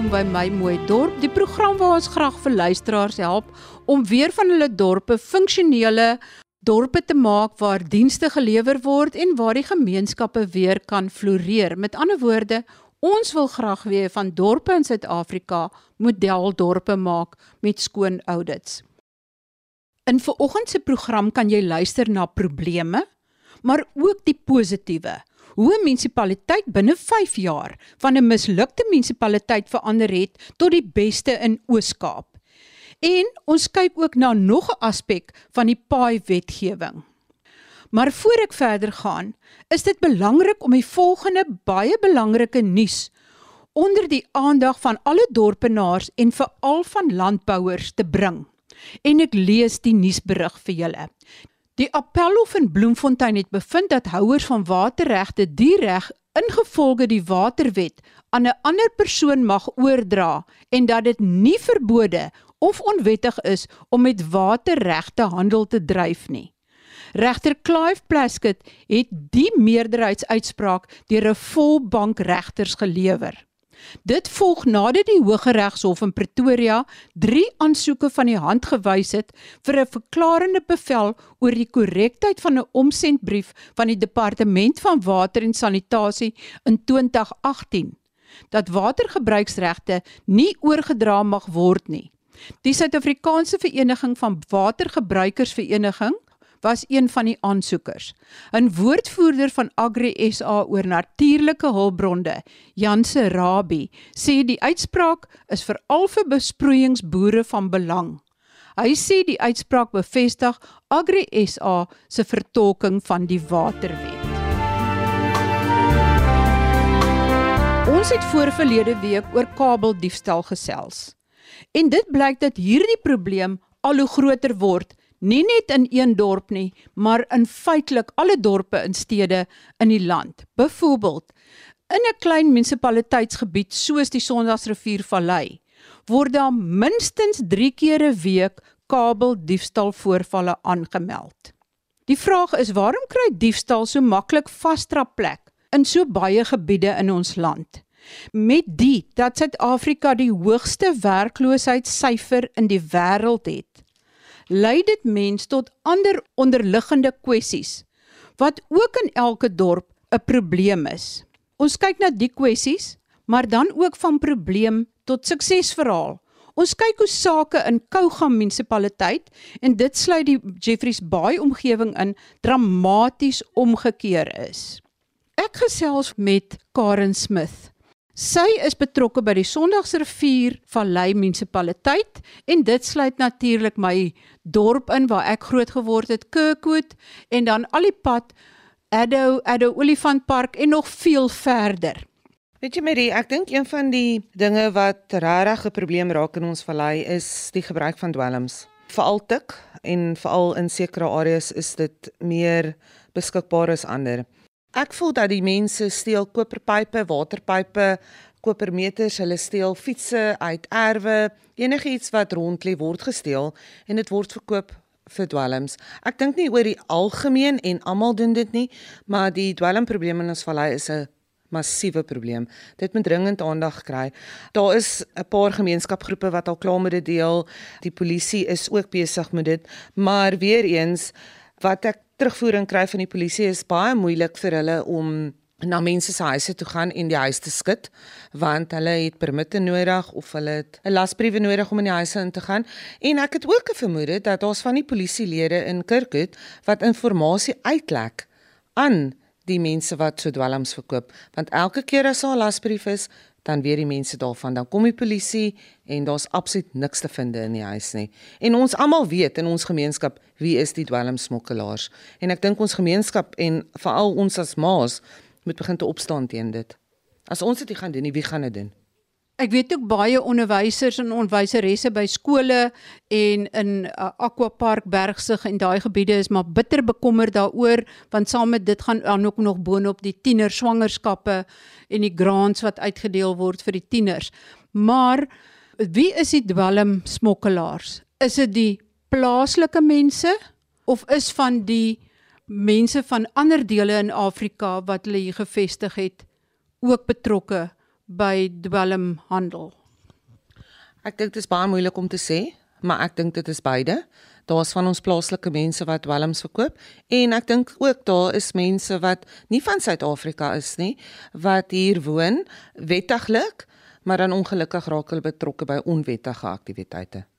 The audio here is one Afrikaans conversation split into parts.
Welkom by my mooi dorp, die program waar ons graag vir luisteraars help om weer van hulle dorpe funksionele dorpe te maak waar dienste gelewer word en waar die gemeenskappe weer kan floreer. Met ander woorde, ons wil graag weer van dorpe in Suid-Afrika modeldorpe maak met skoon audits. In vanoggend se program kan jy luister na probleme, maar ook die positiewe hoe 'n munisipaliteit binne 5 jaar van 'n mislukte munisipaliteit verander het tot die beste in Oos-Kaap. En ons kyk ook na nog 'n aspek van die paai wetgewing. Maar voor ek verder gaan, is dit belangrik om die volgende baie belangrike nuus onder die aandag van alle dorpenaars en veral van landbouers te bring. En ek lees die nuusberig vir julle. Die Appelhof in Bloemfontein het bevind dat houers van waterregte die reg ingevolge die waterwet aan 'n ander persoon mag oordra en dat dit nie verbode of onwettig is om met waterregte handel te dryf nie. Regter Clive Plaskett het die meerderheidsuitspraak deur 'n volbank regters gelewer. Dit volg nadat die Hooggeregshof in Pretoria 3 aansoeke van die hand gewys het vir 'n verklarende bevel oor die korrektheid van 'n omsendbrief van die Departement van Water en Sanitasie in 2018 dat watergebruiksregte nie oorgedra mag word nie. Die Suid-Afrikaanse Vereniging van Watergebruikersvereniging was een van die aansoekers. 'n Woordvoerder van Agri SA oor natuurlike hulpbronne, Janse Rabie, sê die uitspraak is veral vir besproeiingsboere van belang. Hy sê die uitspraak bevestig Agri SA se vertolking van die waterwet. Ons het voor verlede week oor kabeldiefstal gesels. En dit blyk dat hierdie probleem al hoe groter word nie net in een dorp nie, maar in feitelik alle dorpe en stede in die land. Byvoorbeeld, in 'n klein munisipaliteitsgebied soos die Sondagsrivier Vallei, word daar minstens 3 keer 'n week kabeldiefstal voorvalle aangemeld. Die vraag is waarom kry diefstal so maklik vasdra plek in so baie gebiede in ons land? Met dit dat Suid-Afrika die hoogste werkloosheidssyfer in die wêreld het, lei dit mens tot ander onderliggende kwessies wat ook in elke dorp 'n probleem is. Ons kyk na die kwessies, maar dan ook van probleem tot suksesverhaal. Ons kyk hoe sake in Kouga munisipaliteit en dit sluit die Jeffreys Bay omgewing in dramaties omgekeer is. Ek gesels met Karen Smith. Sy is betrokke by die Sondagsrivier Vallei munisipaliteit en dit sluit natuurlik my dorp in waar ek groot geword het, Kirkwood en dan al die pad Addo, Addo Olifantpark en nog veel verder. Weet jy Marie, ek dink een van die dinge wat regtig 'n probleem raak in ons vallei is die gebruik van dwelms. Veral tik en veral in sekere areas is dit meer beskikbaar as ander. Ek voel dat die mense steel koperpype, waterpype, kopermeters, hulle steel fietsse uit erwe, enigiets wat rond lê word gesteel en dit word verkoop vir dwelms. Ek dink nie oor die algemeen en almal doen dit nie, maar die dwelmprobleem in ons vallei is 'n massiewe probleem. Dit moet dringend aandag kry. Daar is 'n paar gemeenskapgroepe wat al klaar met dit deel. Die polisie is ook besig met dit, maar weer eens wat ek terugvoering kry van die polisie is baie moeilik vir hulle om na mense se huise toe gaan en die huis te skud want hulle het permitte nodig of hulle het 'n lasbriewe nodig om in die huise in te gaan. En ek het ook 'n vermoede dat daar's van die polisielede in Kirkwood wat inligting uitlek aan die mense wat so dwelms verkoop want elke keer as daar 'n lasbrief is dan weet die mense daarvan dan kom die polisie en daar's absoluut niks te vind in die huis nie. En ons almal weet in ons gemeenskap wie is die dwelmsmokkelaars. En ek dink ons gemeenskap en veral ons as ma's moet begin te opstaan teen dit. As ons dit nie gaan doen nie, wie gaan dit doen? Ek weet ook baie onderwysers en onderwyseresse by skole en in uh, Aquapark Bergsig en daai gebiede is maar bitter bekommerd daaroor want saam met dit gaan dan ook nog boonop die tiener swangerskappe en die grants wat uitgedeel word vir die tieners. Maar wie is die dwelm smokkelaars? Is dit die plaaslike mense of is van die mense van ander dele in Afrika wat hulle hier gevestig het ook betrokke by dwelmhandel? Ek dink dit is baie moeilik om te sê, maar ek dink dit is beide. Daar's van ons plaaslike mense wat dwelms verkoop en ek dink ook daar is mense wat nie van Suid-Afrika is nie wat hier woon wettiglik, maar dan ongelukkig raak hulle betrokke by onwettige aktiwiteite.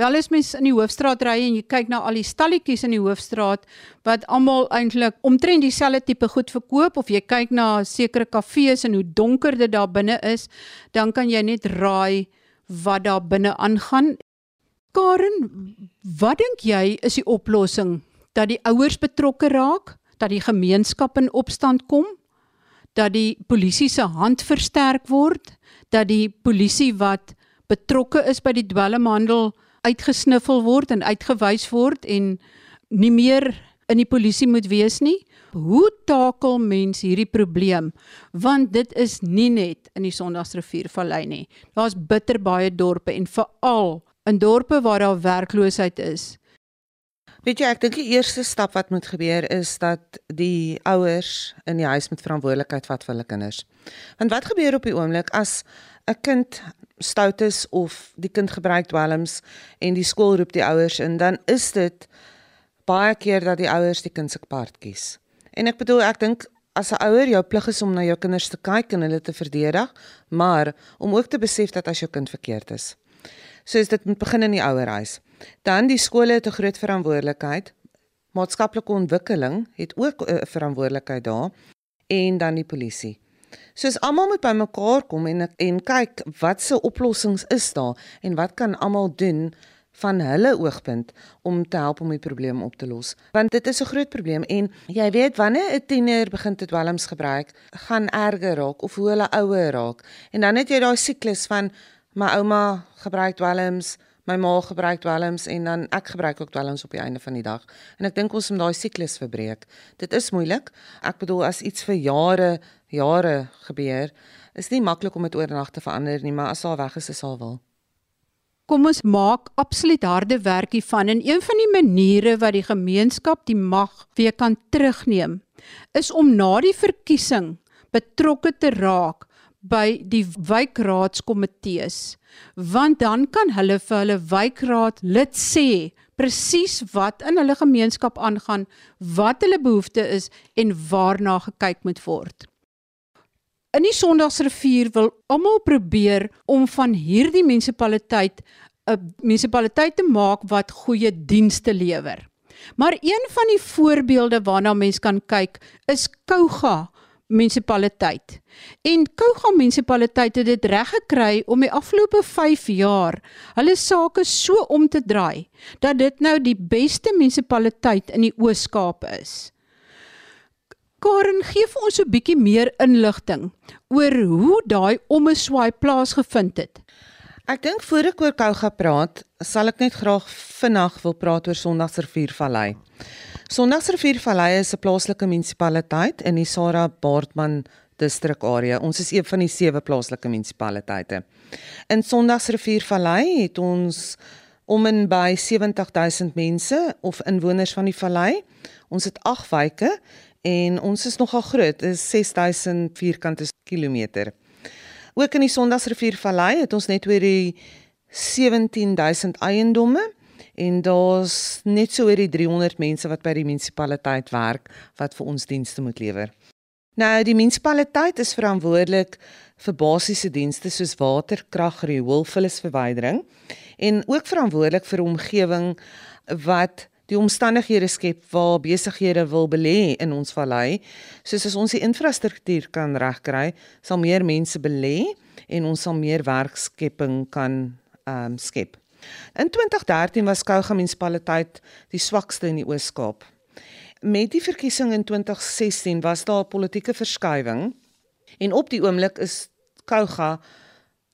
Wel as mens in die hoofstraat ry en jy kyk na al die stalletjies in die hoofstraat wat almal eintlik omtrent dieselfde tipe goed verkoop of jy kyk na sekere kafees en hoe donker dit daar binne is, dan kan jy net raai wat daar binne aangaan. Karen, wat dink jy is die oplossing dat die ouers betrokke raak, dat die gemeenskap in opstand kom, dat die polisie se hand versterk word, dat die polisie wat betrokke is by die dwelmhandel uitgesniffel word en uitgewys word en nie meer in die polisie moet wees nie. Hoe takel mens hierdie probleem? Want dit is nie net in die Sondagsriviervallei nie. Daar's bitter baie dorpe en veral in dorpe waar daar werkloosheid is. Weet jy, ek dink die eerste stap wat moet gebeur is dat die ouers in die huis met verantwoordelikheid vat vir hulle kinders. Want wat gebeur op die oomblik as 'n kind stout is of die kind gebruik dwelms en die skool roep die ouers in, dan is dit baie keer dat die ouers die kind se part kies. En ek bedoel ek dink as 'n ouer jou plig is om na jou kinders te kyk en hulle te verdedig, maar om ook te besef dat as jou kind verkeerd is. So is dit moet begin in die ouerhuis. Dan die skole het 'n groot verantwoordelikheid. Maatskaplike ontwikkeling het ook 'n verantwoordelikheid daar en dan die polisie. Soos almal moet bymekaar kom en en kyk wat se oplossings is daar en wat kan almal doen van hulle oogpunt om te help om die probleem op te los. Want dit is 'n groot probleem en jy weet wanneer 'n tiener begin te dwelms gebruik, gaan erger raak of hoe hulle ouer raak. En dan het jy daai siklus van my ouma gebruik dwelms, my ma gebruik dwelms en dan ek gebruik ook dwelms op die einde van die dag. En ek dink ons moet daai siklus verbreek. Dit is moeilik. Ek bedoel as iets vir jare jare gebeur, is nie maklik om dit oornag te verander nie, maar as al weg is, is al wel. Kom ons maak absoluut harde werk hiervan en een van die maniere wat die gemeenskap die mag weer kan terugneem, is om na die verkiesing betrokke te raak by die wijkraadskomitees want dan kan hulle vir hulle wijkraad lid sê presies wat in hulle gemeenskap aangaan, wat hulle behoefte is en waarna gekyk moet word. In die Sondagsrivier wil almal probeer om van hierdie munisipaliteit 'n munisipaliteit te maak wat goeie dienste lewer. Maar een van die voorbeelde waarna mens kan kyk is Kouga munisipaliteit. En Kouga munisipaliteit het dit reg gekry om die afgelope 5 jaar hulle sake so om te draai dat dit nou die beste munisipaliteit in die Oos-Kaap is. Karen, gee vir ons 'n bietjie meer inligting oor hoe daai omeswaai plaasgevind het. Ek dink voor ek oor Kouga praat, sal ek net graag vinnig wil praat oor Sondagsriviervallei. Sondagsriviervallei is 'n plaaslike munisipaliteit in die Sarah Baartman distrik area. Ons is een van die sewe plaaslike munisipaliteite. In Sondagsriviervallei het ons om en by 70000 mense of inwoners van die vallei. Ons het 8 wyke en ons is nogal groot, is 6000 vierkante kilometer. Ook in die Sondagsriviervallei het ons net oor die 17000 eiendomme en daar's net so oor die 300 mense wat by die munisipaliteit werk wat vir ons dienste moet lewer. Nou die munisipaliteit is verantwoordelik vir basiese dienste soos water, krag, rioolvullisverwydering en ook verantwoordelik vir omgewing wat die omstandighede skep waar besighede wil belê in ons vallei. Soos as ons die infrastruktuur kan regkry, sal meer mense belê en ons sal meer werkskepping kan ehm um, skep. In 2013 was Kouga munisipaliteit die swakste in die Oos-Kaap. Met die verkiesing in 2016 was daar 'n politieke verskywing en op die oomblik is Kouga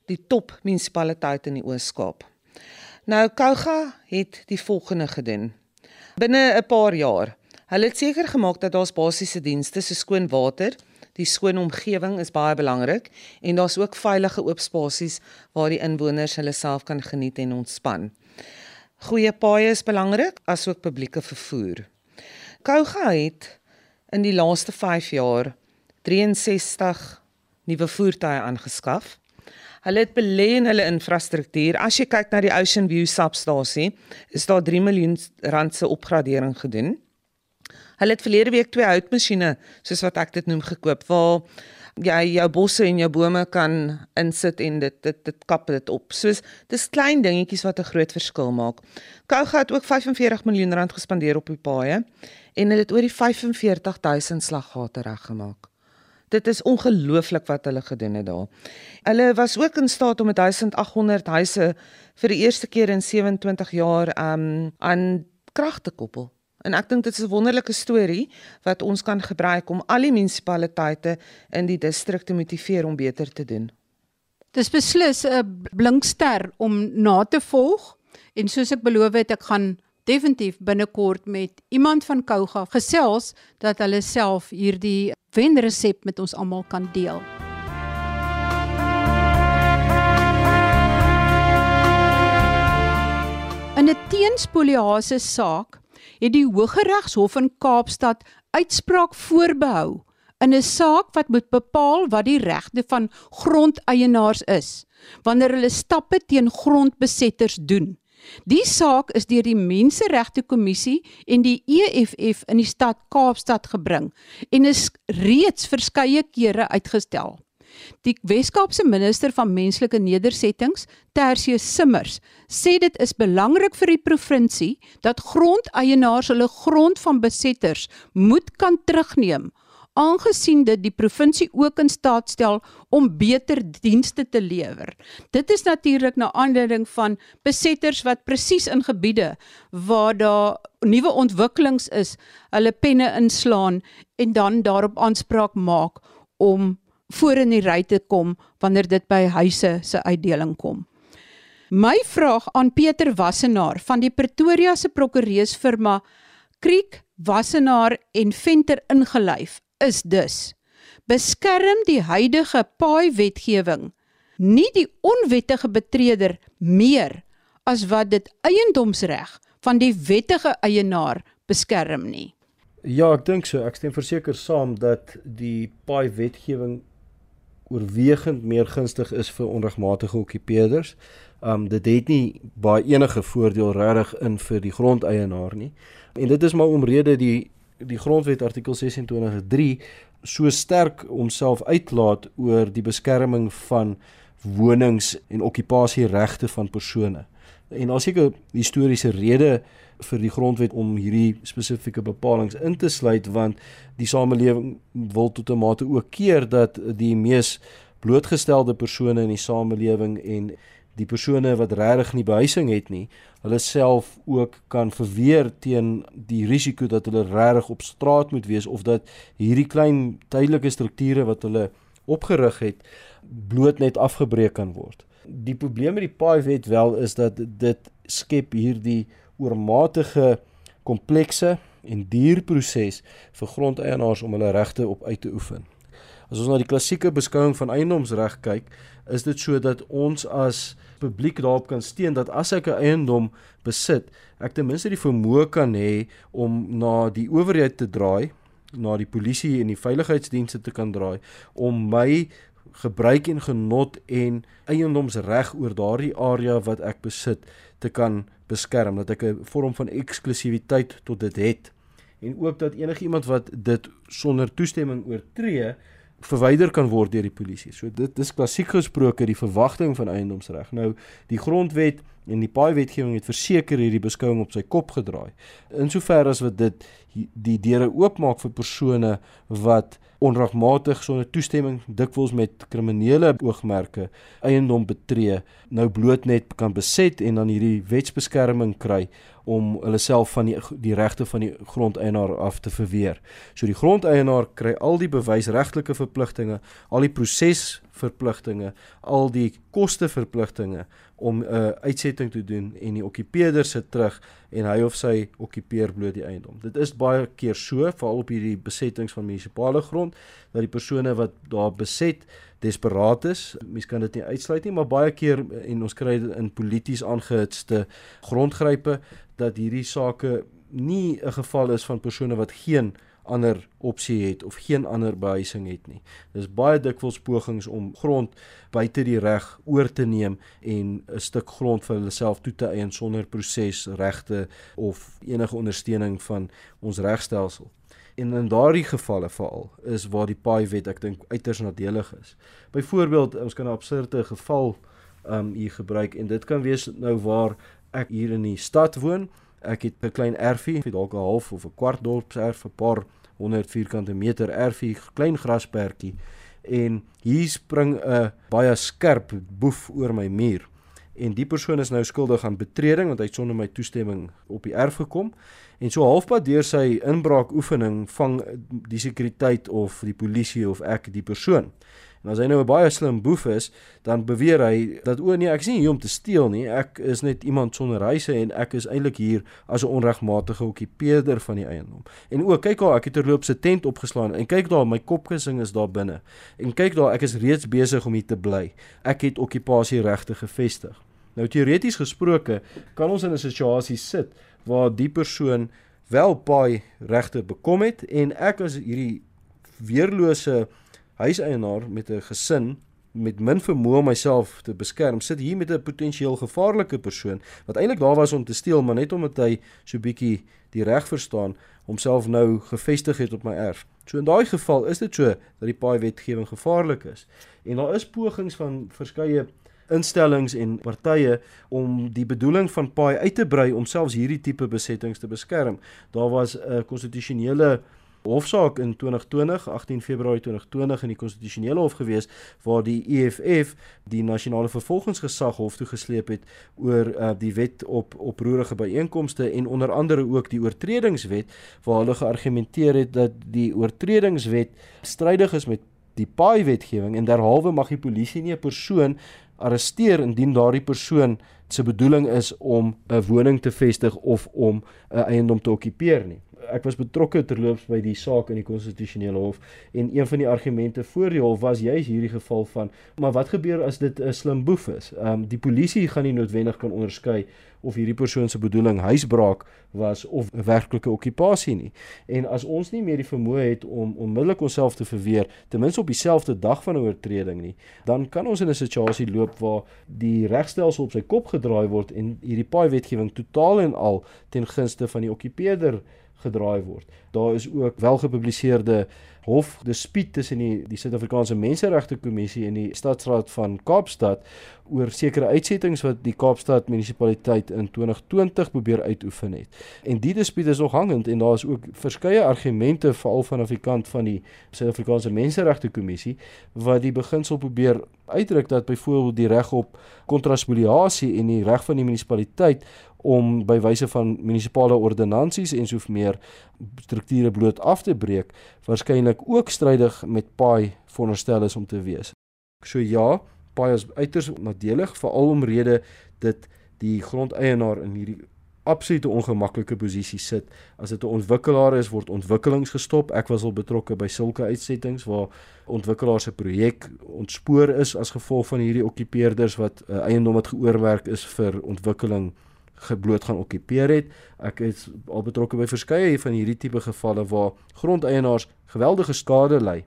die top munisipaliteit in die Oos-Kaap. Nou Kouga het die volgende gedoen binne 'n paar jaar. Hulle het seker gemaak dat daar's basiese dienste so skoon water, die skoon omgewing is baie belangrik en daar's ook veilige oop spasies waar die inwoners hulle self kan geniet en ontspan. Goeie paaie is belangrik asook publieke vervoer. Kouga het in die laaste 5 jaar 63 nuwe voertuie aangeskaf. Hulle het belê in hulle infrastruktuur. As jy kyk na die Ocean View substasie, is daar 3 miljoen rand se opgradering gedoen. Hulle het verlede week twee houtmasjiene, soos wat ek dit noem, gekoop waar jy jou bosse en jou bome kan insit en dit dit dit kap dit op. Soos dis klein dingetjies wat 'n groot verskil maak. Kouga het ook 45 miljoen rand gespandeer op die paaie en hulle het oor die 45000 slaggate reggemaak. Dit is ongelooflik wat hulle gedoen het daar. Hulle was ook in staat om 1800 huise vir die eerste keer in 27 jaar um, aan krag te koppel. En ek dink dit is 'n wonderlike storie wat ons kan gebruik om al die munisipaliteite in die distrik te motiveer om beter te doen. Dis beslis 'n blinkster om na te volg en soos ek beloof het ek gaan definitief binnekort met iemand van Kouga gesels dat hulle self hierdie wenresep met ons almal kan deel. In 'n teenspoliase saak het die Hooggeregshof in Kaapstad uitspraak voorbehou in 'n saak wat moet bepaal wat die regte van grondeienaars is wanneer hulle stappe teen grondbesetters doen. Die saak is deur die Menseregte Kommissie en die EFF in die stad Kaapstad gebring en is reeds verskeie kere uitgestel. Die Wes-Kaapse minister van menslike nedersettings, Tersius Simmers, sê dit is belangrik vir die provinsie dat grondeienaars hulle grond van besetters moet kan terugneem aangesien dit die provinsie ook in staat stel om beter dienste te lewer. Dit is natuurlik na aanleiding van besetters wat presies in gebiede waar daar nuwe ontwikkelings is, hulle penne inslaan en dan daarop aanspraak maak om voor in die ry te kom wanneer dit by huise se uitdeling kom. My vraag aan Pieter Wassenaar van die Pretoria se prokureursfirma Kriek Wassenaar en Venter ingelyf is dus: beskerm die huidige paai wetgewing nie die onwettige betreder meer as wat dit eiendomsreg van die wettige eienaar beskerm nie. Ja, ek dink so. Ek stem verseker saam dat die paai wetgewing oorwegend meer gunstig is vir onregmatige okkupeerders. Um dit het nie baie enige voordeel regtig in vir die grondeienaar nie. En dit is maar omrede die die grondwet artikel 26.3 so sterk homself uitlaat oor die beskerming van wonings en okkupasieregte van persone. En daar seker historiese rede vir die grondwet om hierdie spesifieke bepalinge in te sluit want die samelewing wil tot 'n mate ook keer dat die mees blootgestelde persone in die samelewing en die persone wat regtig nie behuising het nie, hulle self ook kan verweer teen die risiko dat hulle regtig op straat moet wees of dat hierdie klein tydelike strukture wat hulle opgerig het bloot net afgebreek kan word. Die probleem met die paai wet wel is dat dit skep hierdie oormatige komplekse en duur proses vir grondeienaars om hulle regte op uit te oefen. As ons na die klassieke beskouing van eiendomsreg kyk, is dit so dat ons as publiek daarop kan steun dat as ek 'n eiendom besit, ek ten minste die vermoë kan hê om na die owerheid te draai, na die polisie en die veiligheidsdienste te kan draai om my gebruik en genot en eiendomsreg oor daardie area wat ek besit te kan beskerm dat ek 'n vorm van eksklusiwiteit tot dit het en ook dat enigiemand wat dit sonder toestemming oortree verwyder kan word deur die polisie. So dit is klassiek gesproke die verwagting van eiendomsreg. Nou die grondwet en die paai wetgewing het verseker hierdie beskouing op sy kop gedraai. Insover as wat dit die deure oopmaak vir persone wat onregmatig sonder toestemming dikwels met kriminele oogmerke eiendom betree nou bloot net kan beset en dan hierdie wetsbeskerming kry om hulle self van die die regte van die grondeienaar af te verweer. So die grondeienaar kry al die bewysregtelike verpligtinge, al die prosesverpligtinge, al die kosteverpligtinge om 'n uh, uitsetting te doen en die okkupeerder sit terug en hy of sy okkupeer bloot die eiendom. Dit is baie keer so, veral op hierdie besettings van munisipale grond, dat die persone wat daar beset desperaat is. Mens kan dit nie uitsluit nie, maar baie keer en ons kry dit in polities aangehitste grondgrype dat hierdie sake nie 'n geval is van persone wat geen ander opsie het of geen ander behuising het nie. Dis baie dikwels pogings om grond buite die reg oor te neem en 'n stuk grond vir hulle self toe te eien sonder proses, regte of enige ondersteuning van ons regstelsel. En in daardie gevalle veral is waar die paai wet ek dink uiters nadelig is. Byvoorbeeld, ons kan 'n absurde geval um hier gebruik en dit kan wees nou waar ek hier in die stad woon ek het 'n klein erfie, het dalk 'n half of 'n kwart dorpserf, 'n paar 100 vierkante meter erfie, klein grasperkie en hier spring 'n baie skerp boef oor my muur. En die persoon is nou skuldig aan betreding want hy het sonder my toestemming op die erf gekom. En so halfpad deur sy inbraak oefening vang die sekuriteit of die polisie of ek die persoon. En as hy nou 'n baie slim boef is, dan beweer hy dat o nee, ek is nie hier om te steel nie. Ek is net iemand sonder huise en ek is eintlik hier as 'n onregmatige okkupeerder van die eiendom. En o, kyk daar, ek het terloops 'n tent opgeslaan en kyk daar, my kopkussing is daar binne. En kyk daar, ek is reeds besig om hier te bly. Ek het okkupasieregte gevestig. Nou teoreties gesproke, kan ons in 'n situasie sit waar die persoon wel paai regte bekom het en ek as hierdie weerlose huiseienaar met 'n gesin met min vermoë om myself te beskerm sit hier met 'n potensieel gevaarlike persoon wat eintlik daar was om te steel maar net omdat hy so bietjie die reg verstaan homself nou gevestig het op my erf. So in daai geval is dit so dat die paai wetgewing gevaarlik is. En daar is pogings van verskeie instellings en partye om die bedoeling van paai uit te brei om selfs hierdie tipe besettings te beskerm. Daar was 'n konstitusionele hofsaak in 2020 18 Februarie 2020 in die konstitusionele hof gewees waar die EFF die nasionale vervolgingsgesag hof toe gesleep het oor uh, die wet op oproerige byeenkomste en onder andere ook die oortredingswet waar hulle geargumenteer het dat die oortredingswet strydig is met die paai wetgewing en derhalwe mag die polisie nie 'n persoon arresteer indien daardie persoon se bedoeling is om 'n woning te vestig of om 'n eiendom te okkupeer nie ek was betrokke terloops by die saak in die konstitusionele hof en een van die argumente voor die hof was juis hierdie geval van maar wat gebeur as dit 'n slim boef is? Ehm um, die polisie gaan nie noodwendig kan onderskei of hierdie persoon se bedoeling huisbraak was of 'n werklike okkupasie nie. En as ons nie meer die vermoë het om onmiddellik onsself te verweer ten minste op dieselfde dag van 'n oortreding nie, dan kan ons in 'n situasie loop waar die regstelsel op sy kop gedraai word en hierdie paai wetgewing totaal en al ten gunste van die okkupeerder gedraai word. Daar is ook welgepubliseerde hofdispuut tussen die die Suid-Afrikaanse Menseregte Kommissie en die Stadsraad van Kaapstad oor sekere uitsettings wat die Kaapstad munisipaliteit in 2020 probeer uitoefen het. En die dispuut is nog hangend en daar is ook verskeie argumente veral van die kant van die Suid-Afrikaanse Menseregte Kommissie wat die beginsel probeer uitdruk dat byvoorbeeld die reg op kontraspoliasie en die reg van die munisipaliteit om by wyse van munisipale ordonnansies en sof meer strukture bloot af te breek waarskynlik ook strydig met paai veronderstel is om te wees. So ja, paai is uiters nadelig veral omrede dit die grondeienaar in hierdie absolute ongemaklike posisie sit. As dit 'n ontwikkelaar is, word ontwikkelings gestop. Ek was al betrokke by sulke uitsettings waar ontwikkelaars se projek ontspoor is as gevolg van hierdie okkupeerders wat uh, eiendom wat geoormerk is vir ontwikkeling gebloot gaan okkupeer het. Ek is al betrokke by verskeie van hierdie tipe gevalle waar grondeienaars geweldige skade ly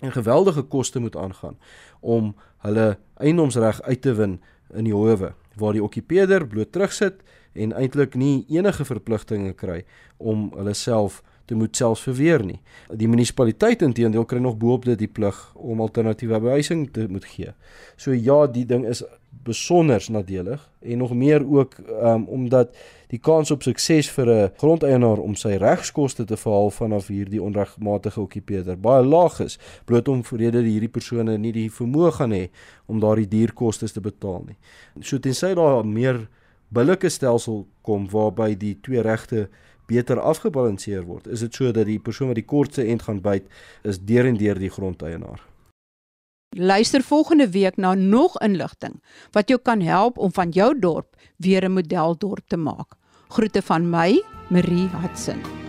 en geweldige koste moet aangaan om hulle eiendomsreg uit te win in die howe waar die okkupeerder bloot terugsit en eintlik nie enige verpligtinge kry om hulle self te moet selfs verweer nie. Die munisipaliteit intedeel kry nog boop dit die plig om alternatiewe behuising te moet gee. So ja, die ding is besonder nadelig en nog meer ook um, omdat die kans op sukses vir 'n grondeienaar om sy regskoste te verhaal vanaf hierdie onregmatige okkupeerder baie laag is bloot om vrede hierdie persone nie die vermoë gaan hê om daardie dierkoste te betaal nie. So tensy daar meer billike stelsel kom waarby die twee regte beter afgebalanseer word, is dit so dat die persoon wat die kortste end gaan byt is deur en deur die grondeienaar. Luister volgende week na nog inligting wat jou kan help om van jou dorp weer 'n modeldorp te maak. Groete van my, Marie Hudson.